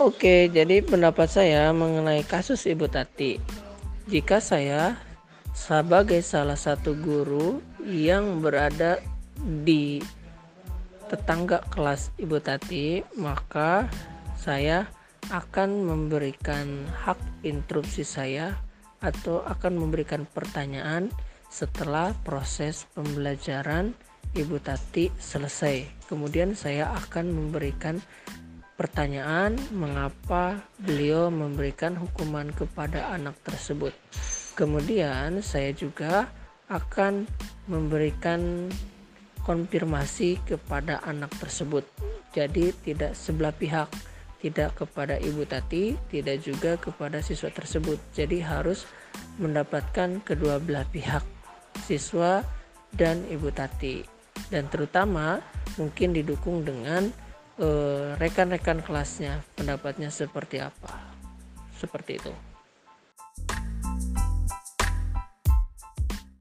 Oke, jadi pendapat saya mengenai kasus Ibu Tati. Jika saya sebagai salah satu guru yang berada di tetangga kelas Ibu Tati, maka saya akan memberikan hak interupsi saya atau akan memberikan pertanyaan setelah proses pembelajaran Ibu Tati selesai. Kemudian saya akan memberikan pertanyaan mengapa beliau memberikan hukuman kepada anak tersebut. Kemudian saya juga akan memberikan konfirmasi kepada anak tersebut. Jadi tidak sebelah pihak, tidak kepada ibu tati, tidak juga kepada siswa tersebut. Jadi harus mendapatkan kedua belah pihak, siswa dan ibu tati. Dan terutama mungkin didukung dengan rekan-rekan kelasnya pendapatnya seperti apa? Seperti itu